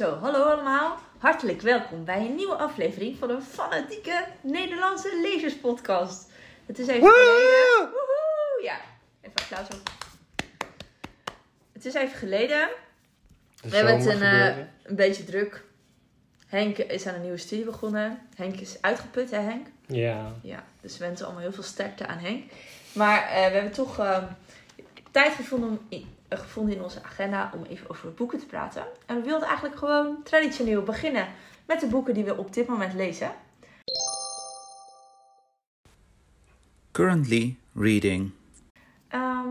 Zo, hallo allemaal. Hartelijk welkom bij een nieuwe aflevering van een fanatieke Nederlandse lezerspodcast. Het is even geleden. Woehoe! Ja, even applaus op. Het is even geleden. We hebben het een, eh, een beetje druk. Henk is aan een nieuwe studie begonnen. Henk is uitgeput, hè Henk? Ja. Ja, dus we wensen allemaal heel veel sterkte aan Henk. Maar eh, we hebben toch eh, tijd gevonden, om in, gevonden in onze agenda om even over boeken te praten. En we wilden eigenlijk gewoon traditioneel beginnen met de boeken die we op dit moment lezen. Currently reading Ehm,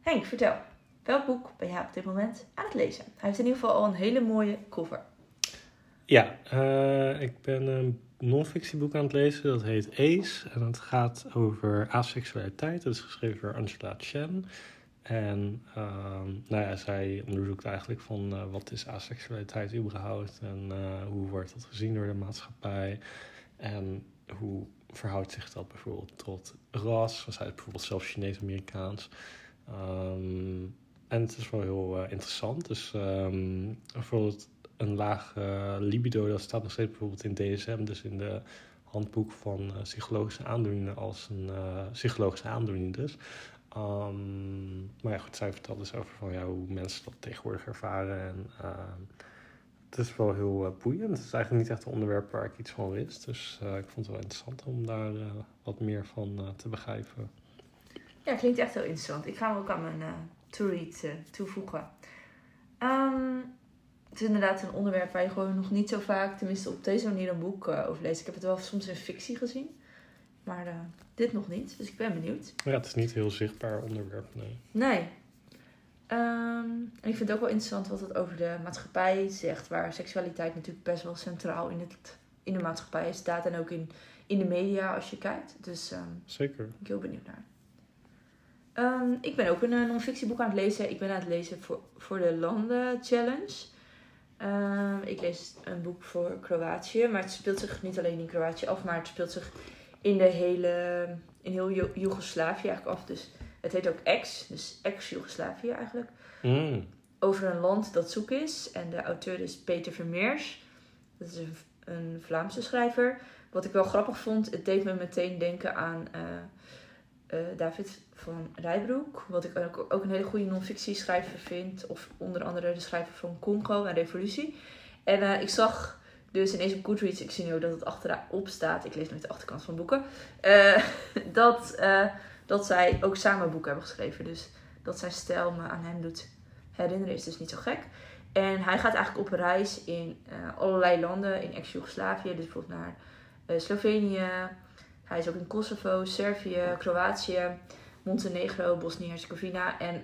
Henk, vertel. Welk boek ben jij op dit moment aan het lezen? Hij heeft in ieder geval al een hele mooie cover. Ja, eh, ik ben een non-fictieboek aan het lezen. Dat heet Ace. En het gaat over aseksualiteit. Het is geschreven door Angela Chen. En ehm, nou ja, zij onderzoekt eigenlijk van eh, wat is aseksualiteit überhaupt. En eh, hoe wordt dat gezien door de maatschappij. En hoe verhoudt zich dat bijvoorbeeld tot ras. Zij is bijvoorbeeld zelf Chinees-Amerikaans. Ehm, en het is wel heel eh, interessant. Dus ehm, bijvoorbeeld een laag libido, dat staat nog steeds bijvoorbeeld in DSM, dus in de handboek van psychologische aandoeningen als een psychologische aandoening dus. Ehm, maar ja, goed, zij vertelt dus over van, hoe mensen dat tegenwoordig ervaren. En ehm, het is wel heel eh, boeiend. Het is eigenlijk niet echt een onderwerp waar ik iets van wist. Dus eh, ik vond het wel interessant om daar eh, wat meer van te begrijpen. Ja, klinkt echt heel interessant. Ik ga hem ook aan mijn to-read toevoegen. Ehm, het is inderdaad een onderwerp waar je gewoon nog niet zo vaak, tenminste op deze manier, een boek over leest. Ik heb het wel soms in fictie gezien, maar eh, dit nog niet. Dus ik ben benieuwd. Maar ja, het is niet heel zichtbaar onderwerp, nee. Nee. Ehm, en ik vind het ook wel interessant wat het over de maatschappij zegt, waar seksualiteit natuurlijk best wel centraal in, het, in de maatschappij staat en ook in, in de media als je kijkt. Dus ehm, Zeker. ben ik heel benieuwd naar. Ehm, ik ben ook een eh, non-fictieboek aan het lezen. Ik ben aan het lezen voor, voor de Landen Challenge. Ik lees een boek voor Kroatië. Maar het speelt zich niet alleen in Kroatië af, maar het speelt zich in de hele, in heel Jo- Joegoslavië eigenlijk af. Dus het heet ook ex, dus ex-Joegoslavië eigenlijk. Mm. Over een land dat zoek is. En de auteur is Peter Vermeers. Dat is een, een Vlaamse schrijver. Wat ik wel grappig vond, het deed me meteen denken aan eh, eh, David van Rijbroek. Wat ik ook, ook een hele goede non-fictie schrijver vind. Of onder andere de schrijver van Congo en Revolutie. En eh, ik zag dus in deze Goodreads, ik zie nu ook dat het achterop staat. Ik lees nooit de achterkant van boeken. eh, dat, eh, dat zij ook samen boeken hebben geschreven. Dus dat zijn stijl me aan hem doet herinneren is dus niet zo gek. En hij gaat eigenlijk op reis in eh, allerlei landen in ex-Jugoslavië. Dus bijvoorbeeld naar Slovenië. Hij is ook in Kosovo, Servië, Kroatië, Montenegro, Bosnië-Herzegovina. En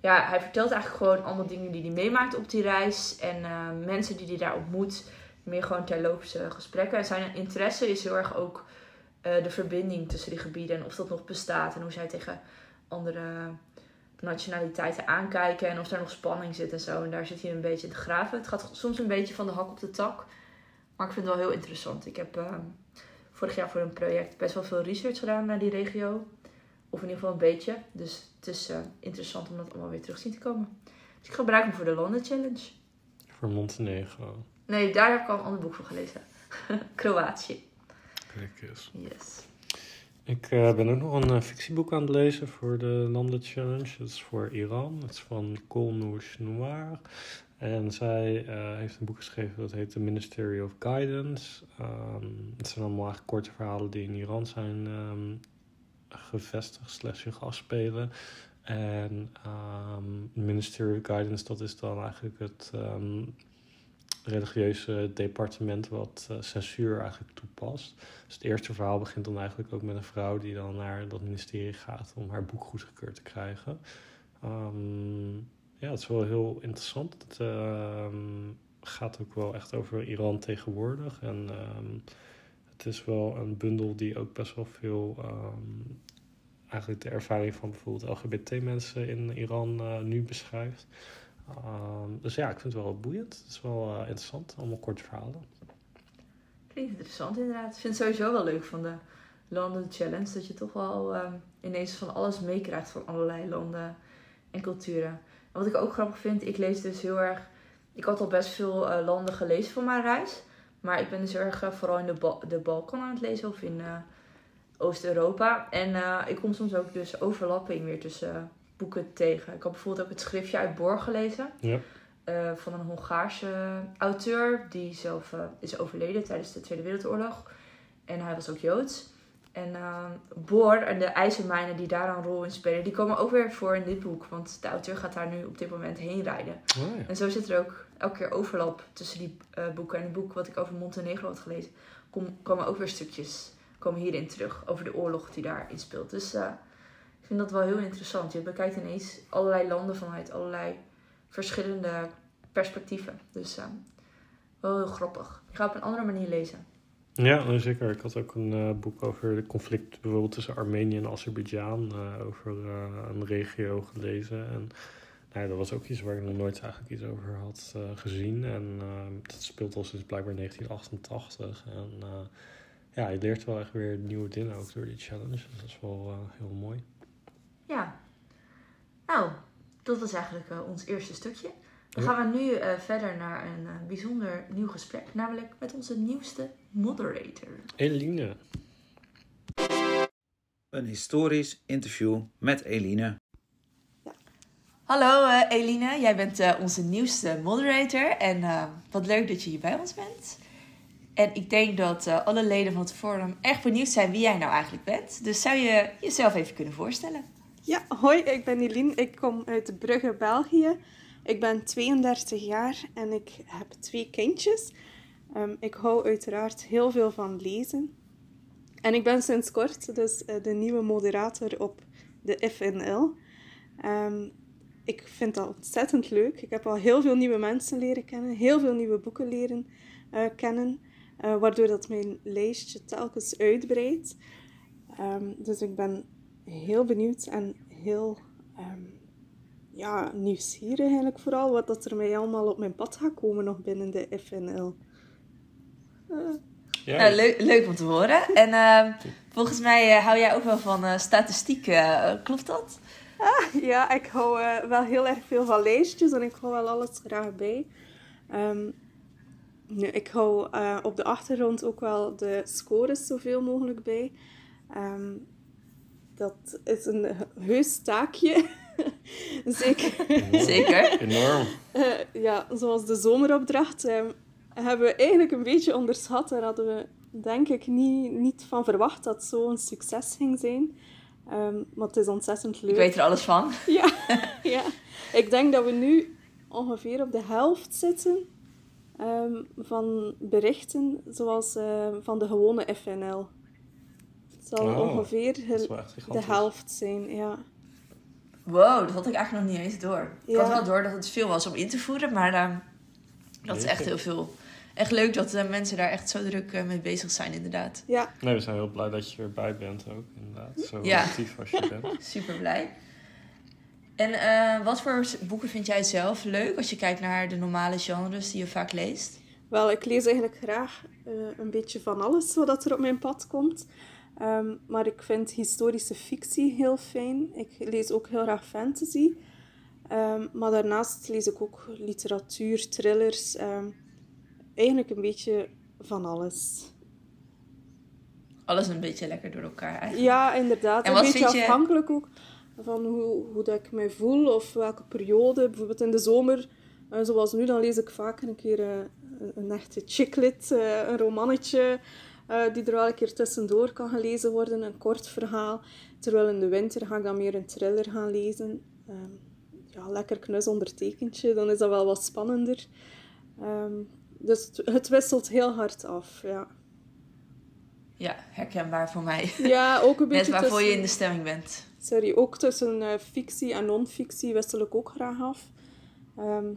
ja, hij vertelt eigenlijk gewoon allemaal dingen die hij meemaakt op die reis. En mensen die hij daar ontmoet. Meer gewoon terloopse gesprekken. En zijn interesse is heel erg ook eh, de verbinding tussen die gebieden. En of dat nog bestaat. En hoe zij tegen andere nationaliteiten aankijken en of daar nog spanning zit en zo. En daar zit hij een beetje te graven. Het gaat soms een beetje van de hak op de tak. Maar ik vind het wel heel interessant. Ik heb eh, vorig jaar voor een project best wel veel research gedaan naar die regio. Of in ieder geval een beetje. Dus het is eh, interessant om dat allemaal weer terug zien te komen. Dus ik gebruik hem voor de London Challenge. Voor Montenegro. Nee, daar heb ik al een ander boek voor gelezen. Kroatië. Kijk eens. Yes. Ik eh, ben ook nog een eh, fictieboek aan het lezen voor de Landen Challenge. Dat is voor Iran. Het is van Colnouche Noir. En zij eh, heeft een boek geschreven dat heet The Ministry of Guidance. Ehm, het zijn allemaal eigenlijk korte verhalen die in Iran zijn ehm, gevestigd slash zich afspelen. En ehm Ministry of Guidance, dat is dan eigenlijk het religieuze departement wat eh, censuur eigenlijk toepast. Dus het eerste verhaal begint dan eigenlijk ook met een vrouw die dan naar dat ministerie gaat om haar boek goedgekeurd te krijgen. Ehm, ja, het is wel heel interessant. Het ehm, gaat ook wel echt over Iran tegenwoordig. En ehm, het is wel een bundel die ook best wel veel eigenlijk de ervaring van bijvoorbeeld LGBT-mensen in Iran eh, nu beschrijft. Ehm, dus ja, ik vind het wel boeiend. Het is wel eh, interessant. Allemaal korte verhalen. Klinkt interessant inderdaad. Ik vind het sowieso wel leuk van de London Challenge. Dat je toch wel ehm, ineens van alles meekrijgt van allerlei landen en culturen. En wat ik ook grappig vind, ik lees dus heel erg... ik had al best veel eh, landen gelezen voor mijn reis. Maar ik ben dus erg eh, vooral in de, de Balkan aan het lezen of in Oost-Europa. En ik kom soms ook dus overlapping weer tussen boeken tegen. Ik had bijvoorbeeld ook het schriftje uit Borg gelezen. Ja. eh, van een Hongaarse auteur die zelf eh, is overleden tijdens de Tweede Wereldoorlog. En hij was ook Joods. En eh, Boor en de ijzermijnen die daar een rol in spelen, die komen ook weer voor in dit boek. Want de auteur gaat daar nu op dit moment heen rijden. Oh, ja. En zo zit er ook elke keer overlap tussen die boeken. En het boek wat ik over Montenegro had gelezen, kom, komen ook weer stukjes komen hierin terug. Over de oorlog die daarin speelt. Dus vind dat wel heel interessant. Je bekijkt ineens allerlei landen vanuit allerlei verschillende perspectieven. Dus eh, wel heel grappig. Ik ga op een andere manier lezen. Ja, zeker. Ik had ook een eh, boek over het conflict bijvoorbeeld tussen Armenië en Azerbeidzjan. eh, over eh, een regio gelezen. En nou, dat was ook iets waar ik nog nooit eigenlijk iets over had gezien. En eh, dat speelt al sinds blijkbaar 1988. En ja, je leert wel echt weer nieuwe dingen ook door die challenge. Dat is wel heel mooi. Ja. Nou, dat was eigenlijk eh, ons eerste stukje. Dan Ja. gaan we nu eh, verder naar een eh, bijzonder nieuw gesprek. Namelijk met onze nieuwste moderator. Eline. Een historisch interview met Eline. Hallo eh, Eline, jij bent eh, onze nieuwste moderator. En eh, wat leuk dat je hier bij ons bent. En ik denk dat eh, alle leden van het forum echt benieuwd zijn wie jij nou eigenlijk bent. Dus zou je jezelf even kunnen voorstellen? Ja, hoi, ik ben Eline. Ik kom uit Brugge, België. Ik ben 32 jaar en ik heb twee kindjes. Ehm, ik hou uiteraard heel veel van lezen. En ik ben sinds kort dus eh, de nieuwe moderator op de FNL. Ehm, ik vind dat ontzettend leuk. Ik heb al heel veel nieuwe mensen leren kennen, heel veel nieuwe boeken leren eh, kennen, eh, waardoor dat mijn lijstje telkens uitbreidt. Ehm, dus ik ben heel benieuwd en heel ehm, ja, nieuwsgierig eigenlijk vooral wat dat er mij allemaal op mijn pad gaat komen nog binnen de FNL. Eh, Ja, Nou, leuk, leuk om te horen. En eh, volgens mij eh, hou jij ook wel van eh, statistieken. eh, klopt dat? ja, ik hou eh, wel heel erg veel van lijstjes en ik hou wel alles graag bij. Ehm, nu, ik hou eh, op de achtergrond ook wel de scores zoveel mogelijk bij. Ehm, dat is een heus taakje. Zeker. enorm. Zeker. Enorm. Eh, ja, zoals de zomeropdracht eh, hebben we eigenlijk een beetje onderschat. Daar hadden we denk ik niet, niet van verwacht dat het zo'n succes ging zijn. Ehm, maar het is ontzettend leuk. Ik weet er alles van. Ja, ja. Ik denk dat we nu ongeveer op de helft zitten ehm, van berichten zoals eh, van de gewone FNL. Zal Oh, ongeveer de helft zijn, ja. Wow, dat had ik eigenlijk nog niet eens door. Ik had wel door dat het veel was om in te voeren, maar eh, dat is echt heel veel. Echt leuk dat eh, mensen daar echt zo druk eh, mee bezig zijn, inderdaad. Ja, Nee, we zijn heel blij dat je erbij bent ook, inderdaad. Zo Ja. actief als je bent. Super blij. En eh, wat voor boeken vind jij zelf leuk als je kijkt naar de normale genres die je vaak leest? Wel, ik lees eigenlijk graag eh, een beetje van alles wat er op mijn pad komt. Ehm, maar ik vind historische fictie heel fijn. Ik lees ook heel graag fantasy. Ehm, maar daarnaast lees ik ook literatuur, thrillers. ehm, eigenlijk een beetje van alles. Alles een beetje lekker door elkaar eigenlijk. Ja, inderdaad. En een beetje je- afhankelijk ook van hoe, hoe dat ik me voel of welke periode. Bijvoorbeeld in de zomer, eh, zoals nu, dan lees ik vaak een keer eh, een, een echte chicklit, eh, een romannetje, eh, die er wel een keer tussendoor kan gelezen worden, een kort verhaal. Terwijl in de winter ga ik dan meer een thriller gaan lezen. Ehm, ja, lekker knus ondertekentje, dan is dat wel wat spannender. Ehm, dus het, het wisselt heel hard af, ja. Ja, herkenbaar voor mij. Ja, ook een Net beetje waarvoor je in de stemming bent. Sorry, ook tussen eh, fictie en non-fictie wissel ik ook graag af. Ehm,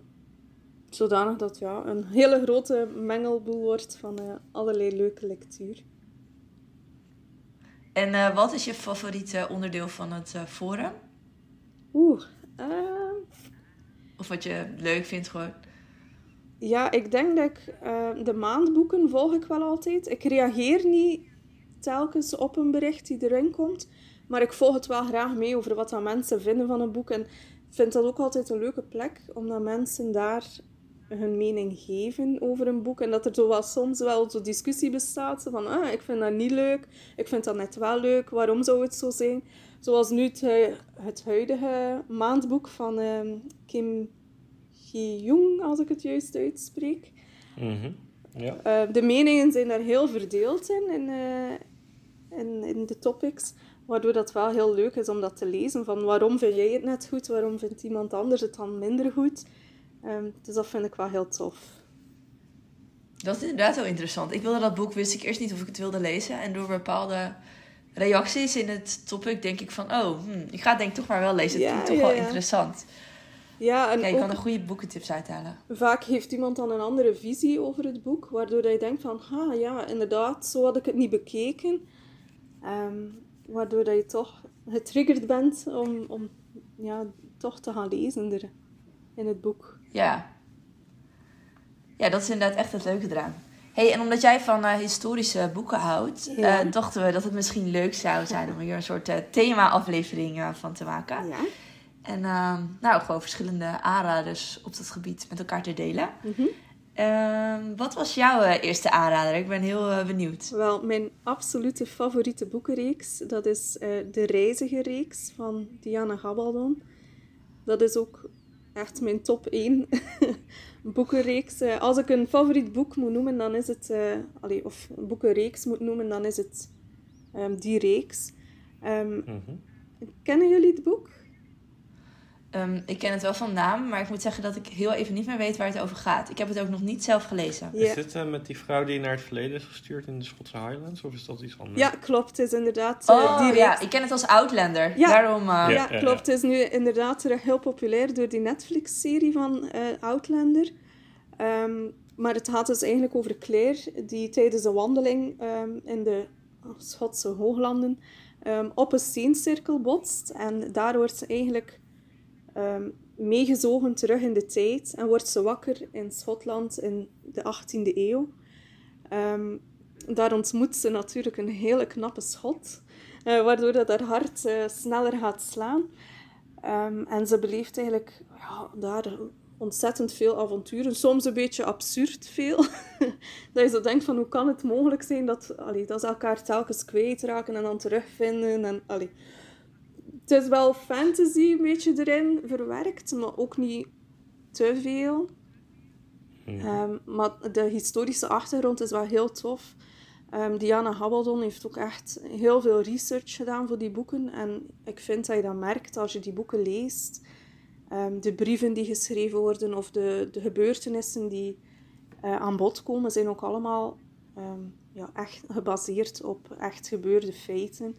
zodanig dat ja, een hele grote mengelboel wordt van eh, allerlei leuke lectuur. En eh, wat is je favoriete onderdeel van het eh, forum? Oeh, ehm, Of wat je leuk vindt gewoon? ja, ik denk dat ik de maandboeken volg ik wel altijd. Ik reageer niet telkens op een bericht die erin komt, maar ik volg het wel graag mee over wat dan mensen vinden van een boek. En ik vind dat ook altijd een leuke plek, omdat mensen daar hun mening geven over een boek. En dat er zo wel soms wel zo discussie bestaat. Van, ah, ik vind dat niet leuk. Ik vind dat net wel leuk. Waarom zou het zo zijn? Zoals nu het, hu- het huidige maandboek van ehm, Kim Ji-young, als ik het juist uitspreek. Mhm. Ja. Eh, de meningen zijn daar heel verdeeld in, in, eh, in, in de topics. Waardoor dat wel heel leuk is om dat te lezen. Van waarom vind jij het net goed, waarom vindt iemand anders het dan minder goed. Ehm, dus dat vind ik wel heel tof. Dat is inderdaad wel interessant. Ik wilde dat boek, wist ik eerst niet of ik het wilde lezen. En door bepaalde reacties in het topic denk ik van... Oh, hm, ik ga het denk ik toch maar wel lezen. Het Ja, klinkt toch ja, wel ja. interessant. Ja, en Ja, je kan er goede boekentips uithalen. vaak heeft iemand dan een andere visie over het boek. Waardoor dat je denkt van, ah ja, inderdaad, zo had ik het niet bekeken. Ehm, waardoor dat je toch getriggerd bent om, om ja, toch te gaan lezen er, in het boek. Ja. Ja, dat is inderdaad echt het leuke eraan. hey, en omdat jij van eh, historische boeken houdt, Ja. eh, dachten we dat het misschien leuk zou zijn om hier een soort eh, thema-aflevering van te maken. Ja. En ehm, nou, gewoon verschillende aanraders op dat gebied met elkaar te delen. Mhm. Ehm, wat was jouw eerste aanrader? Ik ben heel benieuwd. Wel, mijn absolute favoriete boekenreeks, dat is de Reizigerreeks van Diana Gabaldon. Dat is ook echt mijn top 1 boekenreeks. Eh, als ik een favoriet boek moet noemen, dan is het... eh, allee, of een boekenreeks moet noemen, dan is het ehm, die reeks. Ehm, Mhm. kennen jullie het boek? Ehm, ik ken het wel van naam, maar ik moet zeggen dat ik heel even niet meer weet waar het over gaat. Ik heb het ook nog niet zelf gelezen. Ja. Is dit eh, met die vrouw die naar het verleden is gestuurd in de Schotse Highlands? Of is dat iets anders? Ja, klopt. Het is inderdaad eh, Oh ja, ik ken het als Outlander. Ja. Daarom. eh, Ja. Ja, klopt. Het is nu inderdaad terug heel populair door die Netflix-serie van eh, Outlander. Ehm, maar het gaat dus eigenlijk over Claire, die tijdens een wandeling ehm, in de Schotse hooglanden ehm, op een steencirkel botst. En daar wordt ze eigenlijk ehm, meegezogen terug in de tijd en wordt ze wakker in Schotland in de 18e eeuw. Ehm, daar ontmoet ze natuurlijk een hele knappe schot, eh, waardoor dat haar hart eh, sneller gaat slaan. Ehm, en ze beleeft eigenlijk ja, daar ontzettend veel avonturen, soms een beetje absurd veel. dat je zo denkt van hoe kan het mogelijk zijn dat, allee, dat ze elkaar telkens kwijtraken en dan terugvinden. En, allee. Het is wel fantasy een beetje erin verwerkt, maar ook niet te veel. Ehm, maar de historische achtergrond is wel heel tof. Ehm, Diana Gabaldon heeft ook echt heel veel research gedaan voor die boeken. En ik vind dat je dat merkt als je die boeken leest. Ehm, de brieven die geschreven worden of de, de gebeurtenissen die eh, aan bod komen, zijn ook allemaal ja, echt gebaseerd op echt gebeurde feiten.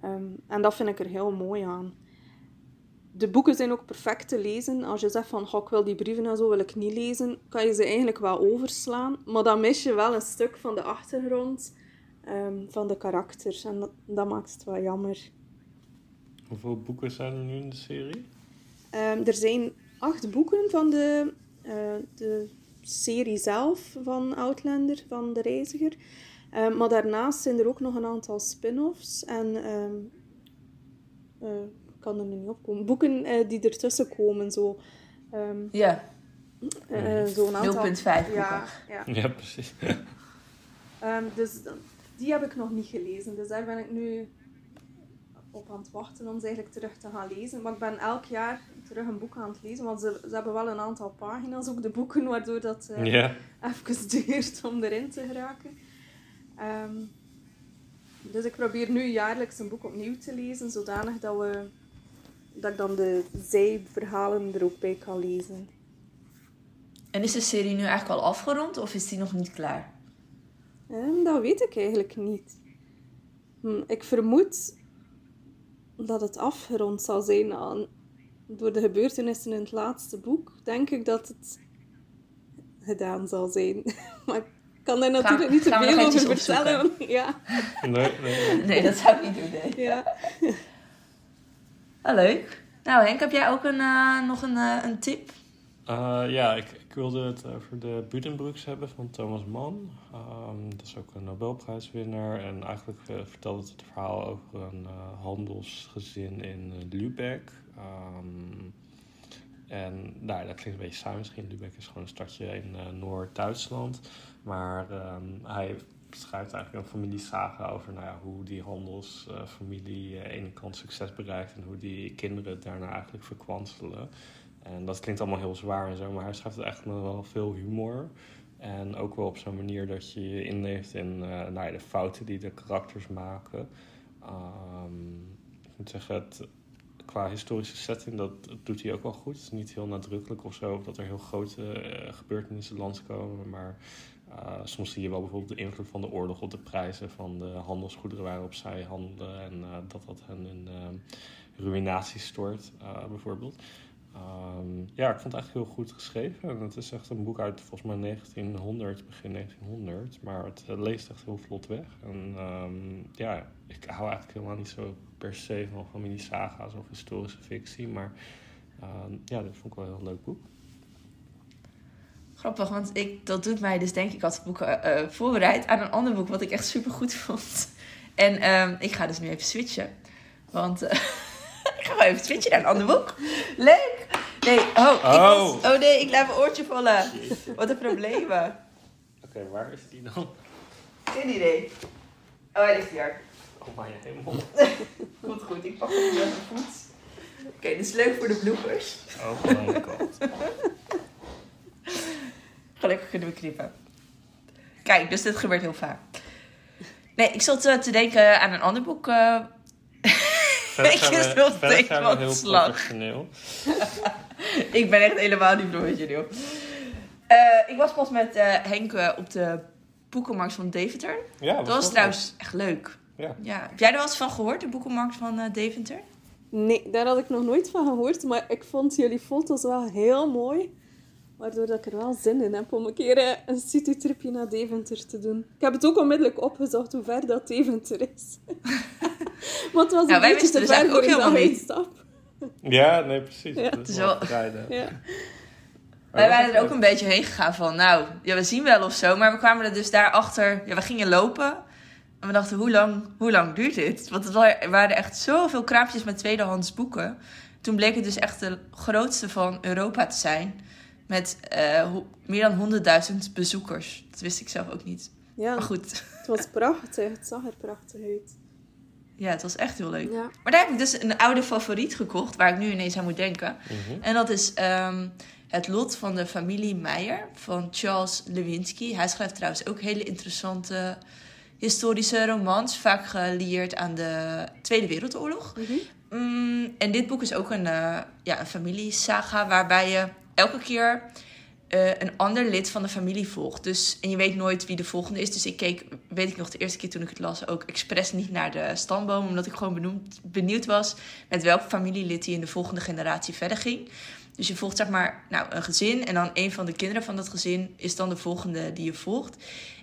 Ehm, en dat vind ik er heel mooi aan. De boeken zijn ook perfect te lezen. Als je zegt van, "Goh, ik wil die brieven en zo wil ik niet lezen, kan je ze eigenlijk wel overslaan. Maar dan mis je wel een stuk van de achtergrond ehm, van de karakters. En dat, dat maakt het wel jammer. Hoeveel boeken zijn er nu in de serie? Ehm, er zijn acht boeken van de, eh, de serie zelf van Outlander, van De Reiziger. Ehm, maar daarnaast zijn er ook nog een aantal spin-offs en ehm, eh, ik kan er nu niet op komen. Boeken eh, die ertussen komen, zo. ehm, Ja, eh, zo'n aantal. 0.5 boeken. Ja, ja. Ja, precies. Ehm, dus die heb ik nog niet gelezen. Dus daar ben ik nu op aan het wachten om ze eigenlijk terug te gaan lezen. Maar ik ben elk jaar terug een boek aan het lezen. Want ze, ze hebben wel een aantal pagina's, ook de boeken, waardoor dat eh, even duurt om erin te geraken. Ehm, dus ik probeer nu jaarlijks een boek opnieuw te lezen, zodanig dat, we, dat ik dan de zijverhalen er ook bij kan lezen. En is de serie nu eigenlijk al afgerond of is die nog niet klaar? Ehm, dat weet ik eigenlijk niet. Hm, ik vermoed dat het afgerond zal zijn aan, door de gebeurtenissen in het laatste boek. Denk ik dat het gedaan zal zijn. maar ik kan daar natuurlijk niet te gaan we nog veel over vertellen. Ja, Nee, nee. Nee, dat zou ik niet doen. Nee. ja. Oh, leuk. Nou Henk, heb jij ook een, eh, nog een, eh, een tip? Eh, ja, ik, ik wilde het over de Budenbrooks hebben van Thomas Mann. Ehm, dat is ook een Nobelprijswinnaar. En eigenlijk vertelt het het verhaal over een eh, handelsgezin in Lübeck. Ehm, En nou, dat klinkt een beetje saai misschien. Lübeck is gewoon een stadje in Noord-Duitsland. Maar ehm, hij schrijft eigenlijk een familiesaga over nou ja, hoe die handelsfamilie aan de ene kant succes bereikt en hoe die kinderen daarna eigenlijk verkwanselen. En dat klinkt allemaal heel zwaar en zo, maar hij schrijft het eigenlijk met wel veel humor. En ook wel op zo'n manier dat je je inleeft in uh, nou ja, de fouten die de karakters maken. Um, ik moet zeggen, het, qua historische setting, dat, doet hij ook wel goed. Het is niet heel nadrukkelijk of zo, dat er heel grote uh, gebeurtenissen langskomen. Maar uh, soms zie je wel bijvoorbeeld de invloed van de oorlog op de prijzen van de handelsgoederen waarop zij handelen. En dat dat hen in ruïnatie stort, bijvoorbeeld. Um, ja, ik vond het eigenlijk heel goed geschreven. En het is echt een boek uit volgens mij 1900, begin 1900. Maar het leest echt heel vlot weg. En um, ja, ik hou eigenlijk helemaal niet zo per se van familiesaga's of historische fictie. Maar um, ja, dat vond ik wel een heel leuk boek. Grappig, want ik, dat doet mij dus denk ik als boek uh, voorbereid aan een ander boek wat ik echt super goed vond. En ik ga dus nu even switchen. Want uh, ik ga wel even switchen naar een ander boek. Leuk! Nee, oh, ik was, oh. oh nee, ik laat mijn oortje vallen. Wat een problemen. Oké, okay, waar is die dan? Geen idee. Oh, hij ligt hier. Oh, mijn hemel. goed, goed. Ik pak hem met mijn voet. Oké, okay, dit is leuk voor de bloopers. Oh my god. Gelukkig kunnen we knippen. Kijk, dus dit gebeurt heel vaak. Nee, ik zat uh, te denken aan een ander boek... Uh, gaan we heel slag. professioneel. ik ben echt helemaal niet professioneel. Uh, ik was pas met uh, Henk uh, op de boekenmarkt van Deventer. Ja, dat was trouwens echt leuk. Ja. ja. Heb jij er wel eens van gehoord, de boekenmarkt van Deventer? Nee, daar had ik nog nooit van gehoord. Maar ik vond jullie foto's wel heel mooi. Waardoor dat ik er wel zin in heb om een keer een citytripje naar Deventer te doen. Ik heb het ook onmiddellijk opgezocht hoe ver dat Deventer is. Want het was een beetje te dus ver voor een uitstap. Ja, nee, precies. Ja. Het is wel... Ja. Wij waren er ook een beetje heen gegaan van, nou, ja, we zien wel of zo. Maar we kwamen er dus daarachter, ja, we gingen lopen. En we dachten, hoe lang, hoe lang duurt dit? Want er waren echt zoveel kraampjes met tweedehands boeken. Toen bleek het dus echt de grootste van Europa te zijn. Met uh, meer dan 100.000 bezoekers. Dat wist ik zelf ook niet. Ja, maar goed. Het was prachtig. Het zag er prachtig uit. Ja, het was echt heel leuk. Ja. Maar daar heb ik dus een oude favoriet gekocht, waar ik nu ineens aan moet denken. Mhm. En dat is um, Het Lot van de Familie Meijer van Charles Lewinsky. Hij schrijft trouwens ook hele interessante historische romans, vaak gelieerd aan de Tweede Wereldoorlog. Mm mm, en dit boek is ook een, uh, ja, een familiesaga waarbij je elke keer uh, een ander lid van de familie volgt. Dus, en je weet nooit wie de volgende is. Dus ik keek, weet ik nog, de eerste keer toen ik het las, ook expres niet naar de stamboom. Omdat ik gewoon benieuwd was met welk familielid die in de volgende generatie verder ging. Dus je volgt zeg maar nou, een gezin en dan een van de kinderen van dat gezin is dan de volgende die je volgt.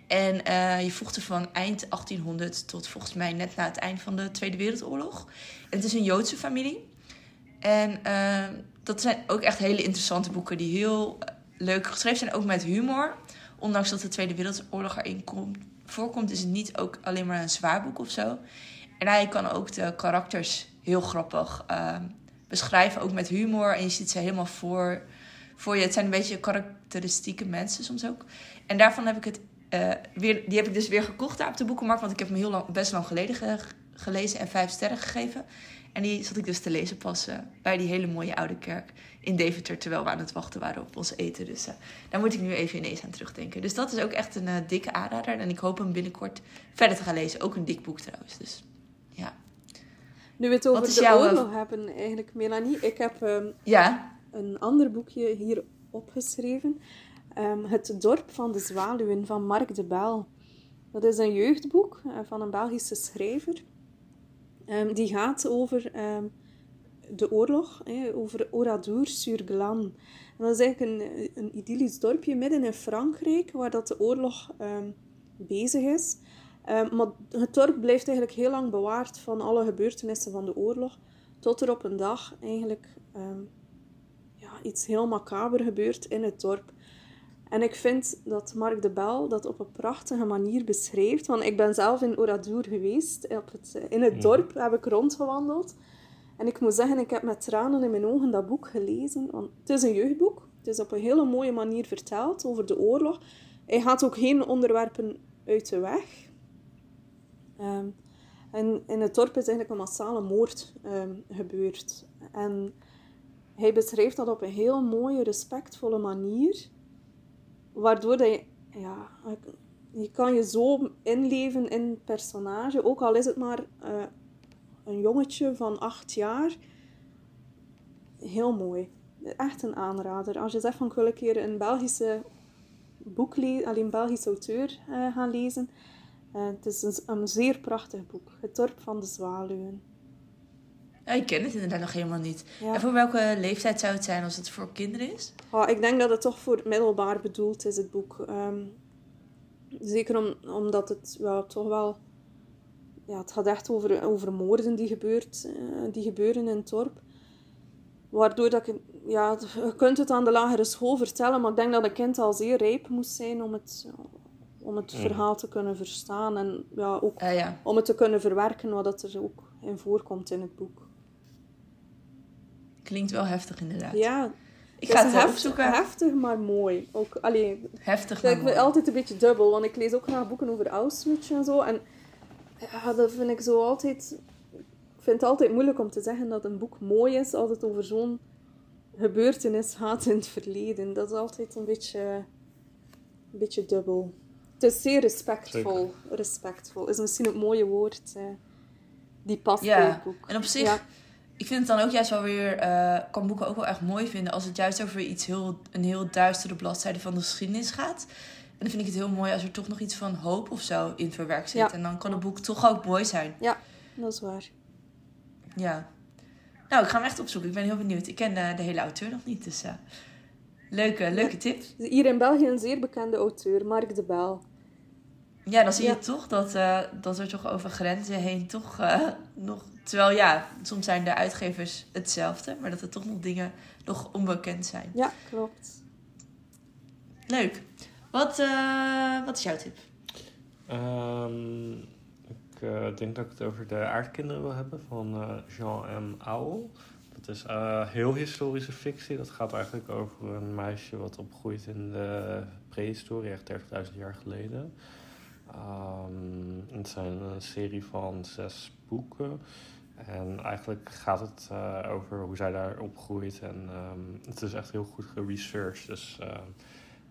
En uh, je volgt van eind 1800 tot volgens mij net na het eind van de Tweede Wereldoorlog. Het is een Joodse familie. En uh, dat zijn ook echt hele interessante boeken die heel leuk geschreven zijn, ook met humor. Ondanks dat de Tweede Wereldoorlog erin komt, voorkomt, is het niet ook alleen maar een zwaar boek of zo. En hij kan ook de karakters heel grappig uh, beschrijven, ook met humor. En je ziet ze helemaal voor, voor je. Het zijn een beetje karakteristieke mensen soms ook. En daarvan heb ik het uh, weer, die heb ik dus weer gekocht daar op de boekenmarkt. Want ik heb hem heel lang, best lang geleden ge, gelezen en vijf sterren gegeven. En die zat ik dus te lezen passen bij die hele mooie oude kerk in Deventer. Terwijl we aan het wachten waren op ons eten. Dus uh, daar moet ik nu even ineens aan terugdenken. Dus dat is ook echt een uh, dikke aanrader. En ik hoop hem binnenkort verder te gaan lezen. Ook een dik boek trouwens. Dus ja. Nu we het over de jouw... oorlog hebben, eigenlijk, Melanie. Ik heb um, ja? een ander boekje hier opgeschreven. Um, het dorp van de zwaluwen van Mark de Bel. Dat is een jeugdboek van een Belgische schrijver. Um, die gaat over um, de oorlog, over Oradour-sur-Glan. En dat is eigenlijk een, een idyllisch dorpje midden in Frankrijk, waar dat de oorlog um, bezig is. maar het dorp blijft eigenlijk heel lang bewaard van alle gebeurtenissen van de oorlog, tot er op een dag eigenlijk ja, iets heel macaber gebeurt in het dorp. En ik vind dat Mark de Bel dat op een prachtige manier beschrijft. Want ik ben zelf in Oradour geweest. Op het, in het dorp heb ik rondgewandeld. En ik moet zeggen, ik heb met tranen in mijn ogen dat boek gelezen. Want het is een jeugdboek. Het is op een hele mooie manier verteld over de oorlog. Hij gaat ook geen onderwerpen uit de weg. Ehm, en in het dorp is eigenlijk een massale moord ehm, gebeurd. En hij beschrijft dat op een heel mooie, respectvolle manier. Waardoor dat je, ja, je kan je zo inleven in het personage. Ook al is het maar uh, een jongetje van acht jaar. Heel mooi. Echt een aanrader. Als je zegt van ik wil een een Belgische boek lezen, alleen een Belgische auteur uh, gaan lezen. Uh, het is een, een, zeer prachtig boek. Het dorp van de zwaluwen. Ja, ik ken het inderdaad nog helemaal niet. En voor welke leeftijd zou het zijn als het voor kinderen is? Oh, ik denk dat het toch voor middelbaar bedoeld is, het boek. Um, zeker om, omdat het wel, toch wel... Ja, het gaat echt over, over moorden die, gebeurt, uh, die gebeuren in het dorp. Waardoor dat ik... Ja, je kunt het aan de lagere school vertellen, maar ik denk dat een kind al zeer rijp moest zijn om het, om het verhaal te kunnen verstaan. En ja, ook uh, ja. om het te kunnen verwerken, wat er ook in voorkomt in het boek. Klinkt wel heftig inderdaad. Ja. Ik ga het, heftig, opzoeken. Heftig, maar mooi. Ook, allee, heftig, maar ik ben altijd een beetje dubbel, want ik lees ook graag boeken over Auschwitz en zo. En ja, dat vind ik zo altijd... Ik vind het altijd moeilijk om te zeggen dat een boek mooi is als het over zo'n gebeurtenis gaat in het verleden. Dat is altijd een beetje, een beetje dubbel. Het is zeer respectvol. Zeker. Respectvol is misschien het mooie woord uh, die past ja. bij het boek. En op zich, Ja. Ik vind het dan ook juist wel weer, eh, kan boeken ook wel echt mooi vinden als het juist over iets heel, een heel duistere bladzijde van de geschiedenis gaat. En dan vind ik het heel mooi als er toch nog iets van hoop of zo in verwerkt zit. Ja. En dan kan het boek toch ook mooi zijn. Ja, dat is waar. Ja. Nou, ik ga hem echt opzoeken. Ik ben heel benieuwd. Ik ken eh, de hele auteur nog niet, dus eh, leuke, leuke tip. Hier in België een zeer bekende auteur, Mark de Bel. Ja, dan zie je Ja. toch dat, dat er toch over grenzen heen toch nog... Terwijl ja, soms zijn de uitgevers hetzelfde, maar dat er toch nog dingen nog onbekend zijn. Ja, klopt. Leuk. Wat, eh, wat is jouw tip? Ehm, ik eh, denk dat ik het over de aardkinderen wil hebben van eh, Jean M. Auel. Dat is eh, heel historische fictie. Dat gaat eigenlijk over een meisje wat opgroeit in de prehistorie, echt 30.000 jaar geleden. Ehm, het zijn een serie van zes boeken. En eigenlijk gaat het eh, over hoe zij daar opgroeit. En ehm, het is echt heel goed geresearched. Dus ehm,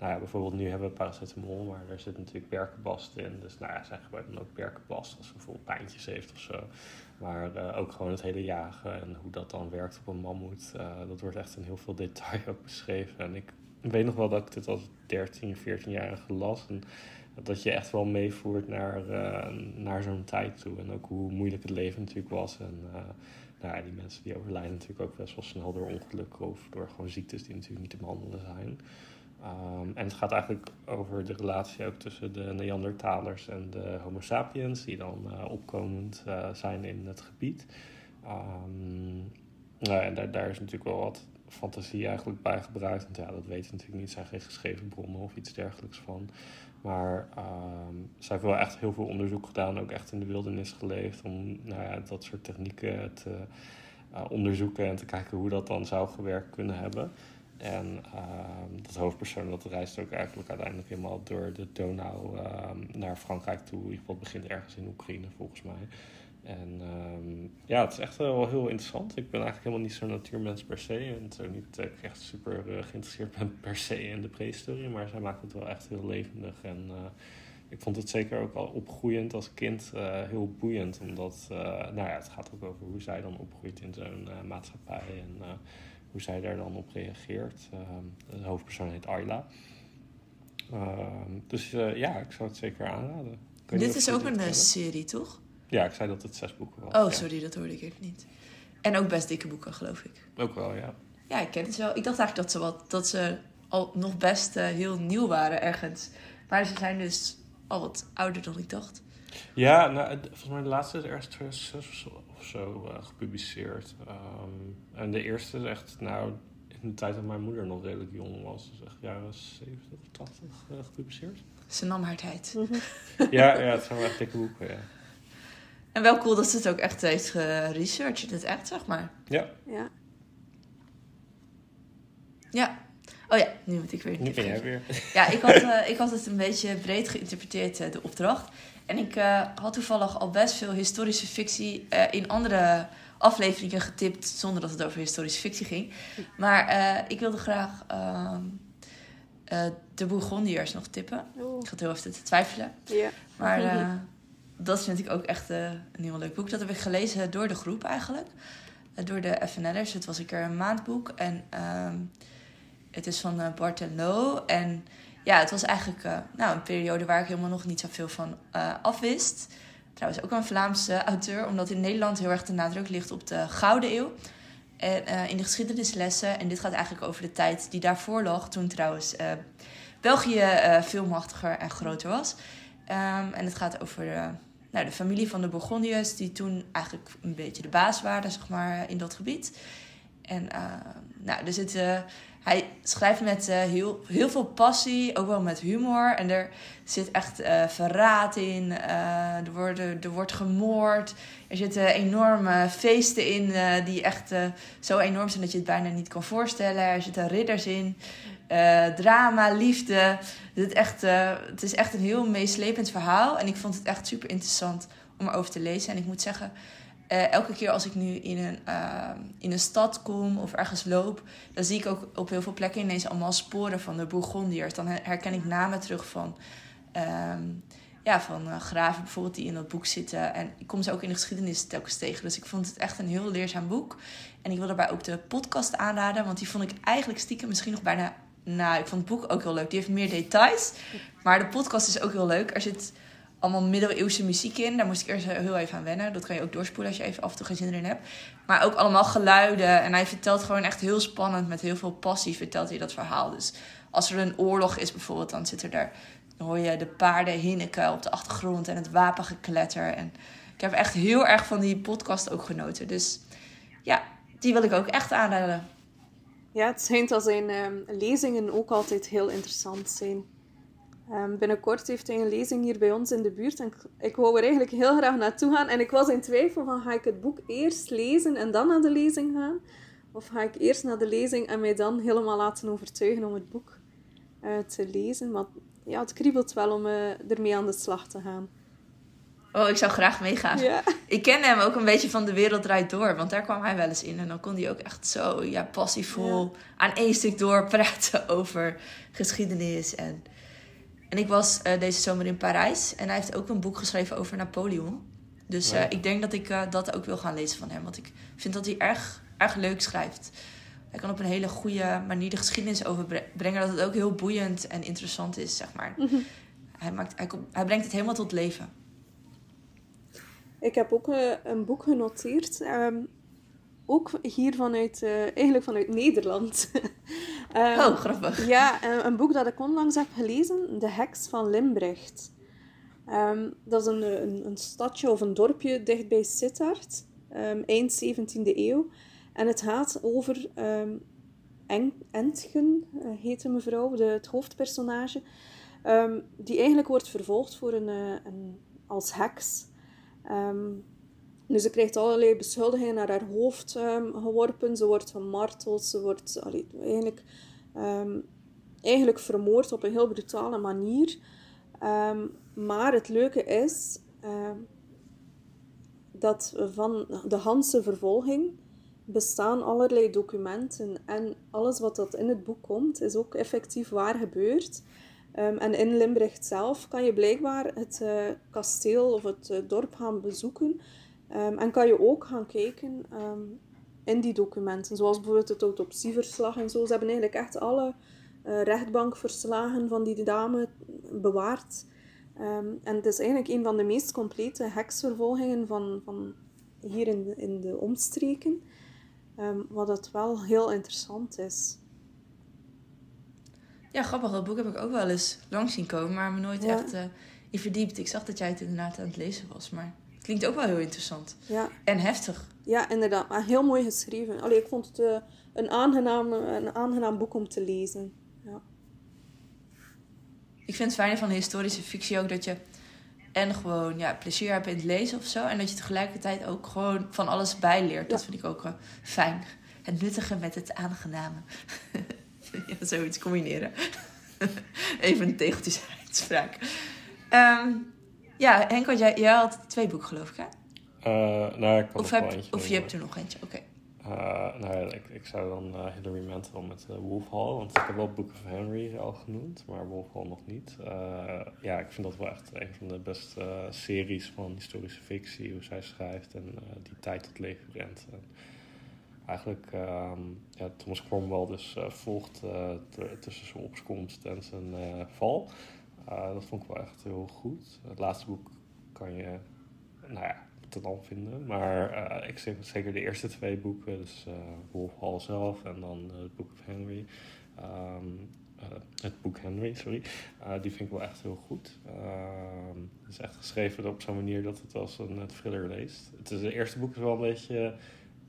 nou ja, bijvoorbeeld nu hebben we paracetamol, maar er zit natuurlijk berkenbast in. Dus nou ja, zij gebruiken dan ook berkenbast als ze bijvoorbeeld pijntjes heeft of zo. Maar eh, ook gewoon het hele jagen en hoe dat dan werkt op een mammoet. eh, dat wordt echt in heel veel detail ook beschreven. En ik weet nog wel dat ik dit als 13, 14-jarige las. En dat je echt wel meevoert naar, eh, naar zo'n tijd toe. En ook hoe moeilijk het leven natuurlijk was. En eh, nou ja, die mensen die overlijden natuurlijk ook best wel snel door ongelukken of door gewoon ziektes die natuurlijk niet te behandelen zijn. Um, en het gaat eigenlijk over de relatie ook tussen de Neandertalers en de Homo sapiens, die dan uh, opkomend uh, zijn in het gebied. Um, nou, daar, daar, is natuurlijk wel wat fantasie eigenlijk bij gebruikt. Want ja, dat weten we natuurlijk niet, zijn geen geschreven bronnen of iets dergelijks van. Maar um, zij heeft wel echt heel veel onderzoek gedaan, ook echt in de wildernis geleefd, om nou ja, dat soort technieken te uh, onderzoeken en te kijken hoe dat dan zou gewerkt kunnen hebben. En uh, dat hoofdpersoon dat reist ook eigenlijk uiteindelijk helemaal door de Donau uh, naar Frankrijk toe. In ieder geval begint ergens in Oekraïne volgens mij. En um, ja, het is echt wel heel interessant. Ik ben eigenlijk helemaal niet zo'n natuurmens per se. En het is ook niet dat ik echt super uh, geïnteresseerd ben per se in de prehistorie. Maar zij maakt het wel echt heel levendig. En uh, ik vond het zeker ook al opgroeiend als kind uh, heel boeiend. Omdat, nou ja, het gaat ook over hoe zij dan opgroeit in zo'n maatschappij. En hoe zij daar dan op reageert. Uh, de hoofdpersoon heet Ayla. Uh, dus ja, ik zou het zeker aanraden. Dit is ook een serie, toch? Ja, ik zei dat het zes boeken was. Oh, ja. sorry, dat hoorde ik even niet. En ook best dikke boeken, geloof ik. Ook wel, ja. Ja, ik ken het wel. Ik dacht eigenlijk dat ze, wat, dat ze al nog best uh, heel nieuw waren ergens. Maar ze zijn dus al wat ouder dan ik dacht. Ja, nou, volgens mij de laatste is ergens 2006 of zo uh, gepubliceerd. Um, en de eerste is echt, nou, in de tijd dat mijn moeder nog redelijk jong was. Dus echt jaren 70 of 80 uh, gepubliceerd. Ze nam haar tijd. Mhm. ja, ja, het zijn wel echt dikke boeken, ja. En wel cool dat ze het ook echt heeft geresearched, het echt, zeg maar. Ja, Ja. Ja. Oh ja, nu moet ik weer nu ben jij weer. Ja, ik had, eh, ik had het een beetje breed geïnterpreteerd, eh, de opdracht. En ik eh, had toevallig al best veel historische fictie eh, in andere afleveringen getipt, zonder dat het over historische fictie ging. Maar eh, ik wilde graag ehm, eh, de Bourgondiërs nog tippen. Oh, Ik had heel even te twijfelen. ja. Maar eh, dat vind ik ook echt eh, een heel leuk boek. Dat heb ik gelezen door de groep eigenlijk. Eh, door de FNL'ers. Het was een keer een maandboek. En ehm, het is van eh, Bart en Lo. En ja, het was eigenlijk nou, een periode waar ik helemaal nog niet zoveel van afwist. Trouwens ook een Vlaamse auteur. Omdat in Nederland heel erg de nadruk ligt op de Gouden Eeuw. En in de geschiedenislessen. En dit gaat eigenlijk over de tijd die daarvoor lag. Toen trouwens België veel machtiger en groter was. Ehm, en het gaat over nou, de familie van de Bourgondiërs, die toen eigenlijk een beetje de baas waren, zeg maar, in dat gebied. En uh, nou, er zit, uh, hij schrijft met heel, heel veel passie, ook wel met humor. En er zit echt verraad in, er, worden, er wordt gemoord. Er zitten enorme feesten in die echt zo enorm zijn dat je het bijna niet kan voorstellen. Er zitten ridders in. Drama, liefde. Het echt, uh, het is echt een heel meeslepend verhaal. En ik vond het echt super interessant om erover te lezen. En ik moet zeggen, uh, elke keer als ik nu in een, in een stad kom of ergens loop... dan zie ik ook op heel veel plekken ineens allemaal sporen van de Bourgondiërs. Dan herken ik namen terug van... Um, ja, van graven bijvoorbeeld die in dat boek zitten. En ik kom ze ook in de geschiedenis telkens tegen. Dus ik vond het echt een heel leerzaam boek. En ik wil daarbij ook de podcast aanraden. Want die vond ik eigenlijk stiekem misschien nog bijna nou, ik vond het boek ook heel leuk. Die heeft meer details. Maar de podcast is ook heel leuk. Er zit allemaal middeleeuwse muziek in. Daar moest ik eerst heel even aan wennen. Dat kan je ook doorspoelen als je even af en toe geen zin erin hebt. Maar ook allemaal geluiden. En hij vertelt gewoon echt heel spannend. Met heel veel passie vertelt hij dat verhaal. Dus als er een oorlog is bijvoorbeeld, dan zit er daar... Dan hoor je de paarden hinniken op de achtergrond en het wapengekletter. En ik heb echt heel erg van die podcast ook genoten. Dus ja, die wil ik ook echt aanraden. Ja, het schijnt dat zijn um, lezingen ook altijd heel interessant zijn. Um, binnenkort heeft hij een lezing hier bij ons in de buurt en ik, wou er eigenlijk heel graag naartoe gaan. En ik was in twijfel van, ga ik het boek eerst lezen en dan naar de lezing gaan? Of ga ik eerst naar de lezing en mij dan helemaal laten overtuigen om het boek uh, te lezen? Maar ja, het kriebelt wel om uh, ermee aan de slag te gaan. Oh, ik zou graag meegaan. Ja. Ik ken hem ook een beetje van De Wereld Draait Door. Want daar kwam hij wel eens in. En dan kon hij ook echt zo ja, passievol ja. aan één stuk door praten over geschiedenis. En, en ik was uh, deze zomer in Parijs. En hij heeft ook een boek geschreven over Napoleon. Dus uh, ja. ik denk dat ik uh, dat ook wil gaan lezen van hem. Want ik vind dat hij erg, erg leuk schrijft. Hij kan op een hele goede manier de geschiedenis overbrengen. Dat het ook heel boeiend en interessant is, zeg maar. Mm -hmm. hij, maakt, hij, komt, hij brengt het helemaal tot leven. Ik heb ook uh, een boek genoteerd. Um, ook hier vanuit, uh, eigenlijk vanuit Nederland. um, oh, grappig. Ja, een boek dat ik onlangs heb gelezen. De Heks van Limbricht. Um, dat is een, een, een, stadje of een dorpje dicht bij Sittard. eind 17e eeuw. En het gaat over Eng, Entgen, uh, heet de mevrouw, de, het hoofdpersonage. die eigenlijk wordt vervolgd voor een, een als heks. Um, dus ze krijgt allerlei beschuldigingen naar haar hoofd um, geworpen. Ze wordt gemarteld. Ze wordt allee, eigenlijk, um, eigenlijk vermoord op een heel brutale manier. maar het leuke is dat van de Hanse vervolging bestaan allerlei documenten. En alles wat dat in het boek komt, is ook effectief waar gebeurd. Um, en in Limbricht zelf kan je blijkbaar het uh, kasteel of het uh, dorp gaan bezoeken. Um, en kan je ook gaan kijken um, in die documenten. Zoals bijvoorbeeld het autopsieverslag en zo. Ze hebben eigenlijk echt alle uh, rechtbankverslagen van die dame bewaard. en het is eigenlijk een van de meest complete heksvervolgingen van, van hier in de, in de omstreken. wat het wel heel interessant is. Ja, grappig. Dat boek heb ik ook wel eens langs zien komen, maar me nooit ja. echt uh, in verdiept. Ik zag dat jij het inderdaad aan het lezen was, maar het klinkt ook wel heel interessant. Ja. En heftig. Ja, inderdaad. Maar heel mooi geschreven. Allee, ik vond het uh, een, aangenaam, een aangenaam boek om te lezen. Ja. Ik vind het fijn van historische fictie ook dat je En gewoon ja, plezier hebt in het lezen of zo. En dat je tegelijkertijd ook gewoon van alles bijleert. Dat vind ik ook eh, fijn. Het nuttige met het aangename. ja, zoiets combineren. Even een tegeltjes uitspraak. Ehm, ja, Henk, want jij, jij had twee boeken geloof ik hè? Eh, nou, ik Of, heb, of je hebt er nog eentje, oké. Eh, nou ja, ik, ik zou dan eh, Hilary Mantel met uh, Wolf Hall, want ik heb wel Book of Henry al genoemd, maar Wolf Hall nog niet. Ja, ik vind dat wel echt een van de beste series van historische fictie, hoe zij schrijft en die tijd tot leven brengt. En eigenlijk, ehm, ja, Thomas Cromwell dus eh, volgt eh, tussen zijn opkomst en zijn eh, val. Dat vond ik wel echt heel goed. Het laatste boek kan je, nou ja, te dan vinden. Maar ik zeg zeker de eerste twee boeken, dus Wolf Hall zelf en dan eh, het boek of Henry. Ehm, eh, het boek Henry, sorry. Die vind ik wel echt heel goed. Ehm, het is echt geschreven op zo'n manier dat het als een thriller leest. Het, is, het eerste boek is wel een beetje...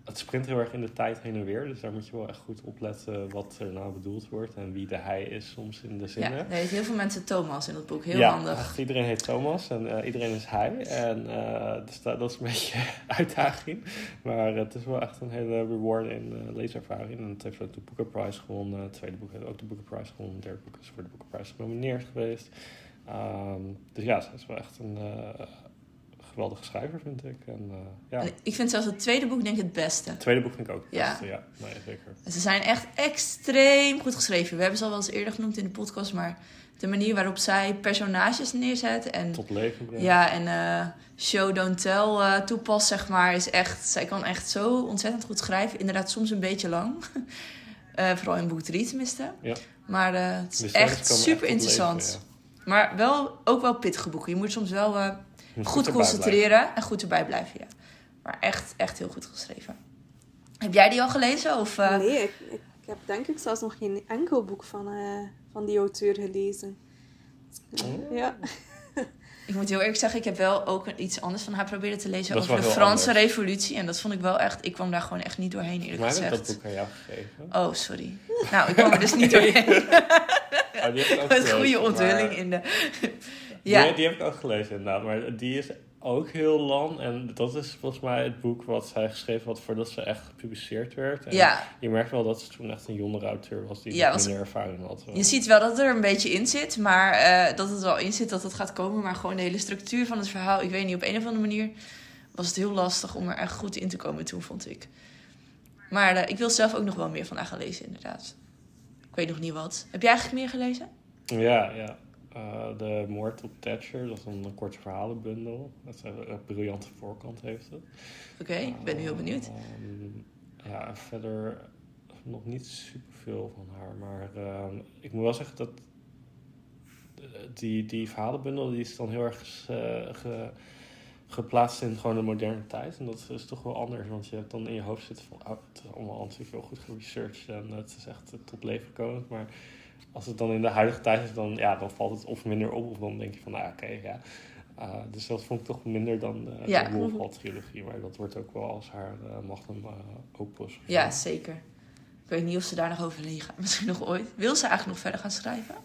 Het sprint heel erg in de tijd heen en weer. Dus daar moet je wel echt goed opletten wat er nou bedoeld wordt. En wie de hij is soms in de Ja, zinnen. er heet heel veel mensen Thomas in dat boek. Heel ja, handig. echt, iedereen heet Thomas en eh, iedereen is hij. En eh, dus dat, dat is een beetje uitdaging. Maar het is wel echt een hele rewarding uh, leeservaring. En het heeft ook de Booker Prize gewonnen. Het tweede boek heeft ook de Booker Prize gewonnen. Het derde boek is voor de Booker Prize genomineerd geweest. Um, dus ja, ze is wel echt een geweldige schrijver, vind ik. En, uh, ja. En ik vind zelfs het tweede boek denk ik het beste. Het tweede boek vind ik ook het Ja. beste, ja. Nee, zeker. Ze zijn echt extreem goed geschreven. We hebben ze al wel eens eerder genoemd in de podcast, maar de manier waarop zij personages neerzet en Tot leven brengt. ja en uh, show don't tell uh, toepast zeg maar is echt. Zij kan echt zo ontzettend goed schrijven. Inderdaad soms een beetje lang, uh, vooral in boek 3 tenminste. Ja. Maar het is echt super echt interessant. Leven, ja. Maar wel ook wel pittige boeken. Je moet soms wel Moet goed concentreren blijven. en goed erbij blijven. Ja. Maar echt, echt heel goed geschreven. Heb jij die al gelezen? Of, uh... Nee, ik, ik, heb denk ik zelfs nog geen enkel boek van, uh, van die auteur gelezen. Oh. Ja. Ik moet heel eerlijk zeggen, ik heb wel ook iets anders van haar proberen te lezen is over de Franse anders. revolutie. En dat vond ik wel echt, ik kwam daar gewoon echt niet doorheen eerlijk Maar heb ik gezegd. dat boek aan jou gegeven? Oh, sorry. Nou, ik kwam er dus niet doorheen. Oh, die heb ook gelezen, goede onthulling maar- in de... Ja, die heb ik ook gelezen inderdaad, maar die is ook heel lang. En dat is volgens mij het boek wat zij geschreven had voordat ze echt gepubliceerd werd. En ja, Je merkt wel dat ze toen echt een jongere auteur was die Ja, was- minder ervaring had. je ziet wel dat er een beetje in zit. Maar eh, dat het wel in zit, dat het gaat komen. Maar gewoon de hele structuur van het verhaal. Ik weet niet, op een of andere manier was het heel lastig om er echt goed in te komen toen, vond ik. Maar eh, ik wil zelf ook nog wel meer van haar gaan lezen, inderdaad. Ik weet nog niet wat. Heb jij eigenlijk meer gelezen? Ja, ja. Eh, de moord op Thatcher, dat is een, korte verhalenbundel. Dat is een, een briljante voorkant heeft het. Oké, ik ben nu heel benieuwd. Ehm, ja, en verder nog niet superveel van haar. Maar ehm, ik moet wel zeggen dat eh, die, die verhalenbundel die is dan heel erg eh, ge- geplaatst in gewoon de moderne tijd. En dat is toch wel anders, want je hebt dan in je hoofd zitten van... Oh, het is allemaal natuurlijk heel goed geresearched en het is echt tot leven komend. Maar als het dan in de huidige tijd is, dan, ja, dan valt het of minder op of dan denk je van... Nou, oké, ja... Uh, dus dat vond ik toch minder dan de, Ja. de Wolfhall-trilogie. Maar dat wordt ook wel als haar uh, magnum uh, opus. Ja, zeker. Ik weet niet of ze daar nog overheen gaat. Misschien nog ooit. Wil ze eigenlijk nog verder gaan schrijven?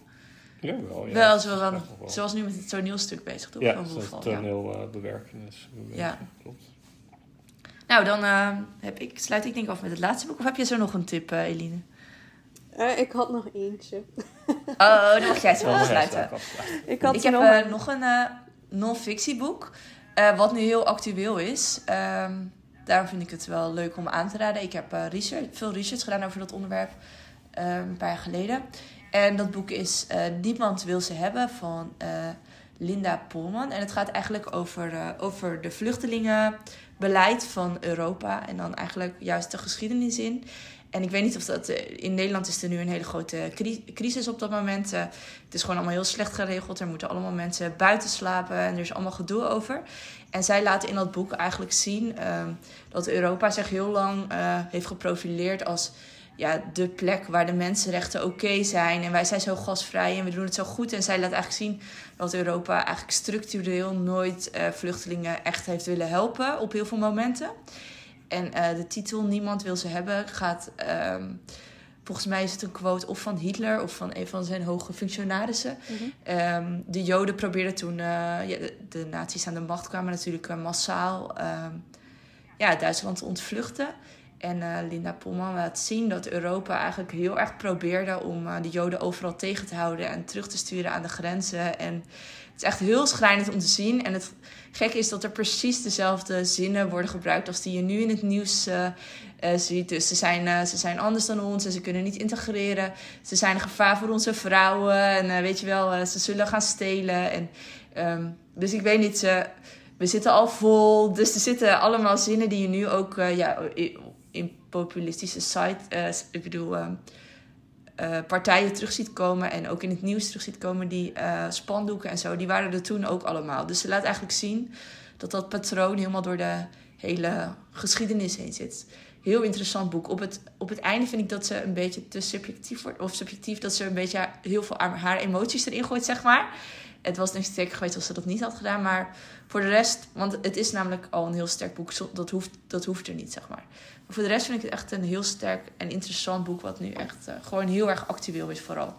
Ja, wel. Ja, wel, ze, wel, ze was nu met het toneelstuk bezig, toch? Ja, Van Wolfhall, ja. Ja. Klopt. Nou, dan eh, heb ik, sluit ik denk ik af met het laatste boek. Of heb je zo nog een tip, eh, Eline? Eh, ik had nog eentje. Oh, dan mag jij het wel afsluiten. Ik, had Ik heb nog eh, een- nog een eh non-fictieboek. eh, wat nu heel actueel is. Ehm, daarom vind ik het wel leuk om aan te raden. Ik heb eh, research, veel research gedaan over dat onderwerp. een paar jaar geleden. En dat boek is eh, Niemand wil ze hebben van eh, Linda Polman. En het gaat eigenlijk over, eh, over de vluchtelingenbeleid van Europa. En dan eigenlijk juist de geschiedenis in. En ik weet niet of dat... eh, in Nederland is er nu een hele grote cri- crisis op dat moment. Eh, het is gewoon allemaal heel slecht geregeld. Er moeten allemaal mensen buiten slapen. En er is allemaal gedoe over. En zij laten in dat boek eigenlijk zien... ehm, dat Europa zich heel lang eh, heeft geprofileerd als... Ja, de plek waar de mensenrechten oké zijn. En wij zijn zo gasvrij en we doen het zo goed. En zij laat eigenlijk zien dat Europa eigenlijk structureel nooit vluchtelingen echt heeft willen helpen. Op heel veel momenten. En eh, de titel Niemand wil ze hebben gaat... ehm, volgens mij is het een quote of van Hitler of van een van zijn hoge functionarissen. Mhm. Ehm, de Joden probeerden toen, eh, ja, de, de nazi's aan de macht kwamen natuurlijk eh, massaal ehm, ja, Duitsland te ontvluchten. En Linda Polman laat zien dat Europa eigenlijk heel erg probeerde om de Joden overal tegen te houden en terug te sturen aan de grenzen. En het is echt heel schrijnend om te zien. En het gekke is dat er precies dezelfde zinnen worden gebruikt als die je nu in het nieuws eh, eh, ziet. Dus ze zijn, eh, ze zijn anders dan ons en ze kunnen niet integreren. Ze zijn een gevaar voor onze vrouwen. En weet je wel, ze zullen gaan stelen. En, ehm, dus ik weet niet, we zitten al vol. Dus er zitten allemaal zinnen die je nu ook ja, in, populistische site, ik bedoel, eh, partijen terug ziet komen. En ook in het nieuws terug ziet komen. Die eh, spandoeken en zo, die waren er toen ook allemaal. Dus ze laat eigenlijk zien dat dat patroon helemaal door de hele geschiedenis heen zit. Heel interessant boek. Op het, op het einde vind ik dat ze een beetje te subjectief wordt. Of subjectief, dat ze een beetje heel veel aan haar emoties erin gooit, zeg maar. Het was denk ik geweest als ze dat niet had gedaan. Maar voor de rest, want het is namelijk al een heel sterk boek. Dat hoeft, dat hoeft er niet, zeg maar. Voor de rest vind ik het echt een heel sterk en interessant boek. Wat nu echt eh, gewoon heel erg actueel is, vooral.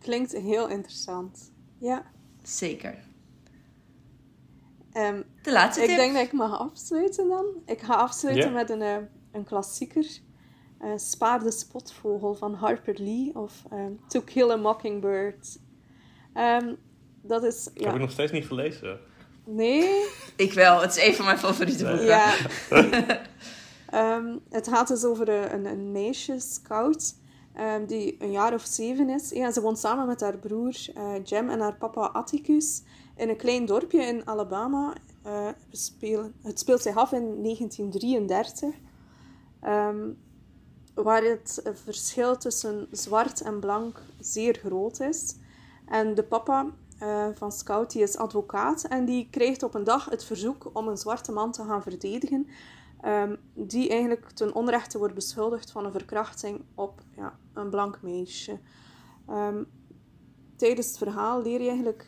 Klinkt heel interessant. Ja. Zeker. Ehm, De laatste ik denk dat ik mag afsluiten dan. Ik ga afsluiten Ja. met een, eh, een klassieker. Eh, Spaar de spotvogel van Harper Lee of ehm, To Kill a Mockingbird. Ehm, dat is... Ik heb Ja. het nog steeds niet gelezen. Nee? Ik wel. Het is een van mijn favoriete boeken. Ja. Ehm, het gaat dus over een, een meisje, scout, ehm, die een jaar of zeven is. Ja, ze woont samen met haar broer eh, Jem en haar papa Atticus in een klein dorpje in Alabama. Eh, we spelen, het speelt zich af in 1933. ehm, waar het verschil tussen zwart en blank zeer groot is. En de papa eh, van Scout die is advocaat en die krijgt op een dag het verzoek om een zwarte man te gaan verdedigen, ehm, die eigenlijk ten onrechte wordt beschuldigd van een verkrachting op ja, een blank meisje. Ehm, tijdens het verhaal leer je eigenlijk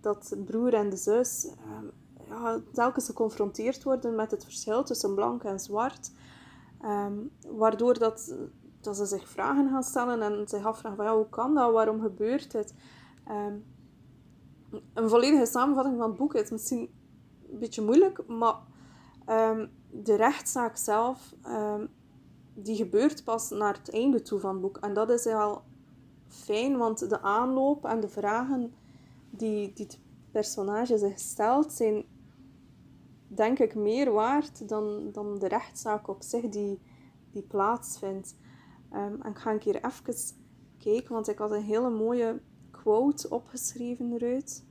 dat de broer en de zus ehm, ja, telkens geconfronteerd worden met het verschil tussen blank en zwart. Waardoor dat, dat ze zich vragen gaan stellen en zich afvragen van, ja, hoe kan dat, waarom gebeurt dit? Een volledige samenvatting van het boek is misschien een beetje moeilijk, maar ehm, de rechtszaak zelf, ehm, die gebeurt pas naar het einde toe van het boek. En dat is wel fijn, want de aanloop en de vragen die, die het personage zich stelt, zijn denk ik meer waard dan, dan de rechtszaak op zich die, die plaatsvindt. Ehm, en ik ga een keer even kijken, want ik had een hele mooie quote opgeschreven eruit.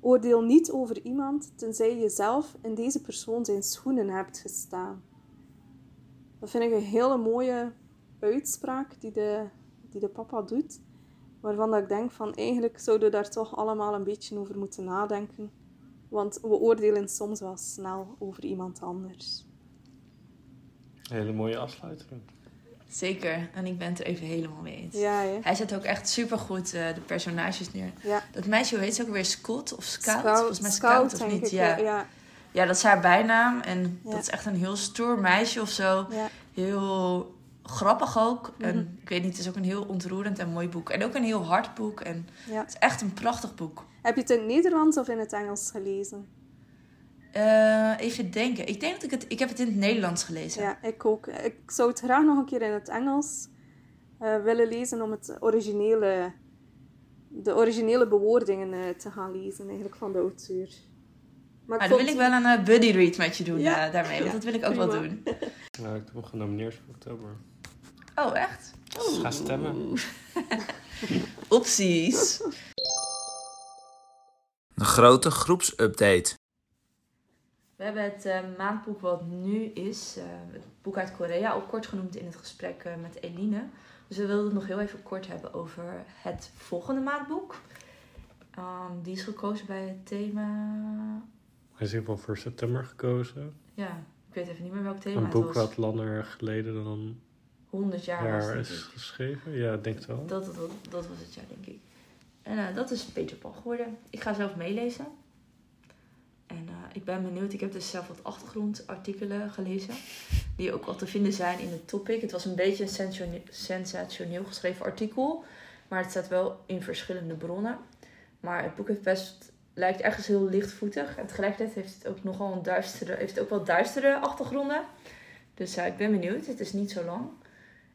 Oordeel niet over iemand tenzij je zelf in deze persoon zijn schoenen hebt gestaan. Dat vind ik een hele mooie uitspraak die de, die de papa doet. Waarvan dat ik denk van eigenlijk zouden we daar toch allemaal een beetje over moeten nadenken. Want we oordelen soms wel snel over iemand anders. Hele mooie afsluiting. Zeker. En ik ben het er even helemaal mee eens. Ja, hè? Hij zet ook echt supergoed eh de personages neer. Ja. Dat meisje, hoe heet ze ook weer? Scott of Scout? Scout, Volgens mij Scout, of niet? Ja. ja. ja, dat is haar bijnaam. En Ja. dat is echt een heel stoer meisje of zo. ja. Heel grappig ook. Mhm. En ik weet niet, het is ook een heel ontroerend en mooi boek. En ook een heel hard boek. En ja. het is echt een prachtig boek. Heb je het in het Nederlands of in het Engels gelezen? Eh, even denken. Ik denk dat ik het... Ik heb het in het Nederlands gelezen. Ja, ik ook. Ik zou het graag nog een keer in het Engels eh, willen lezen om het originele, de originele bewoordingen eh, te gaan lezen eigenlijk van de auteur. Maar Maar dan wil ik wel een buddy read met je doen Ja. eh, daarmee. Want Ja, dat wil ik ook wel doen. Nou, ik heb genomineerd voor oktober. Oh, echt? Dus ga stemmen. Opties. Een grote groepsupdate. We hebben het eh, maandboek wat nu is, eh, het boek uit Korea, ook kort genoemd in het gesprek eh, met Eline. Dus we wilden het nog heel even kort hebben over het volgende maandboek. Ehm, die is gekozen bij het thema. Hij is in ieder voor september gekozen. Ja, ik weet even niet meer welk thema Een het boek was. wat langer geleden dan 100 jaar was jaar denk is geschreven. Ja, ik denk het wel. Dat, dat, dat, dat was het jaar, denk ik. En dat is Peter Pan geworden. Ik ga zelf meelezen. En eh, ik ben benieuwd. Ik heb dus zelf wat achtergrondartikelen gelezen. Die ook al te vinden zijn in het topic. Het was een beetje een sensatione- sensationeel geschreven artikel. Maar het staat wel in verschillende bronnen. Maar het boek best, lijkt ergens heel lichtvoetig. En tegelijkertijd heeft het ook nogal een duistere, heeft ook wel duistere achtergronden. Dus eh, ik ben benieuwd. Het is niet zo lang.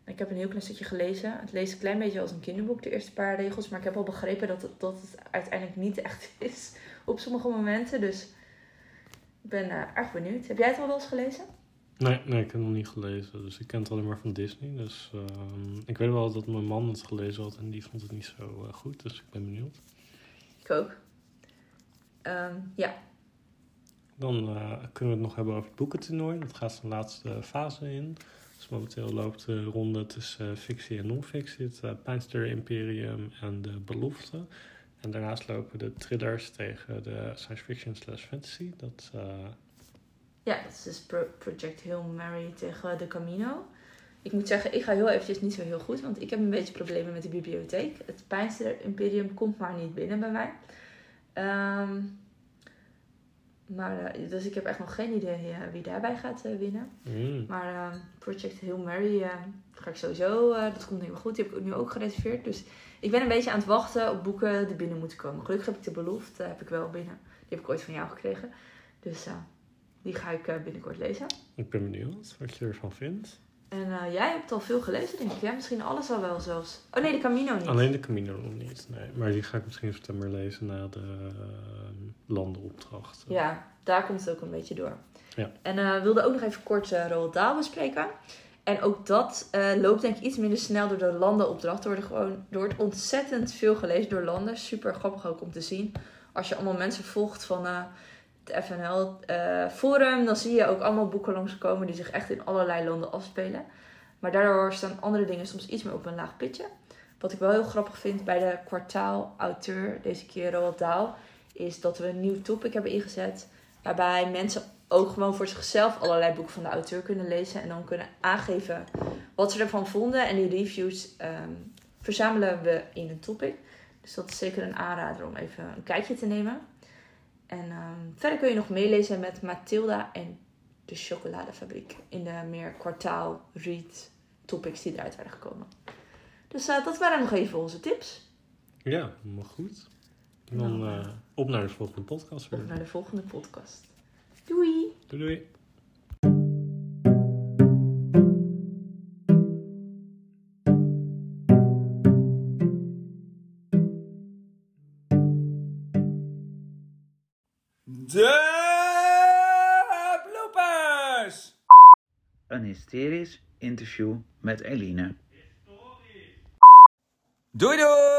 Ik heb een heel klein stukje gelezen. Het leest een klein beetje als een kinderboek, de eerste paar regels. Maar ik heb al begrepen dat het, dat het uiteindelijk niet echt is op sommige momenten. Dus ik ben eh, erg benieuwd. Heb jij het al wel eens gelezen? Nee, nee, ik heb het nog niet gelezen. Dus ik ken het alleen maar van Disney. Dus ehm, ik weet wel dat mijn man het gelezen had en die vond het niet zo eh, goed. Dus ik ben benieuwd. Ik ook. Ehm, ja, Dan eh, kunnen we het nog hebben over het boekentoernooi. Dat gaat zijn laatste fase in. Dus momenteel loopt de ronde tussen fictie en non-fictie. Het Pijnster Imperium en de Belofte. En daarnaast lopen de thrillers tegen de science fiction slash fantasy. Dat, eh, ja dat is dus Pro- Project Hail Mary tegen de Camino. Ik moet zeggen, ik ga heel eventjes niet zo heel goed. Want ik heb een beetje problemen met de bibliotheek. Het Pijnster Imperium komt maar niet binnen bij mij. Ehm, maar, eh, dus ik heb echt nog geen idee eh, wie daarbij gaat winnen. mm, Maar eh, Project Hail Mary ga ik sowieso, dat komt helemaal goed. Die heb ik nu ook gereserveerd. Dus ik ben een beetje aan het wachten op boeken die binnen moeten komen. Gelukkig heb ik de belofte, heb ik wel binnen. Die heb ik ooit van jou gekregen. Dus eh, die ga ik eh, binnenkort lezen. ik ben benieuwd wat je ervan vindt. En eh, jij hebt al veel gelezen, denk ik. Ja, misschien alles al wel zelfs. Oh nee, de Camino niet. Alleen de Camino nog niet, nee. Maar die ga ik misschien in september lezen na de landenopdracht. Ja, daar komt het ook een beetje door. Ja. En eh wilde ook nog even kort Roald Dahl bespreken. En ook dat uh, loopt denk ik iets minder snel door de landenopdracht. Wordt, gewoon, er wordt ontzettend veel gelezen door landen. Super grappig ook om te zien. Als je allemaal mensen volgt van uh, het FNL uh, forum, dan zie je ook allemaal boeken langskomen die zich echt in allerlei landen afspelen. Maar daardoor staan andere dingen soms iets meer op een laag pitje. Wat ik wel heel grappig vind bij de kwartaal-auteur, deze keer Roald Dahl, is dat we een nieuw topic hebben ingezet. Waarbij mensen ook gewoon voor zichzelf allerlei boeken van de auteur kunnen lezen. En dan kunnen aangeven wat ze ervan vonden. En die reviews um, verzamelen we in een topic. Dus dat is zeker een aanrader om even een kijkje te nemen. En um, verder kun je nog meelezen met Mathilda en de chocoladefabriek. In de meer kwartaal read topics die eruit waren gekomen. Dus uh, dat waren nog even onze tips. Ja, maar goed. En dan Nou, uh, op naar de volgende podcast weer. Op naar de volgende podcast. Doei! Doei doei! De bloopers! Een hysterisch interview met Eline. Doei doei!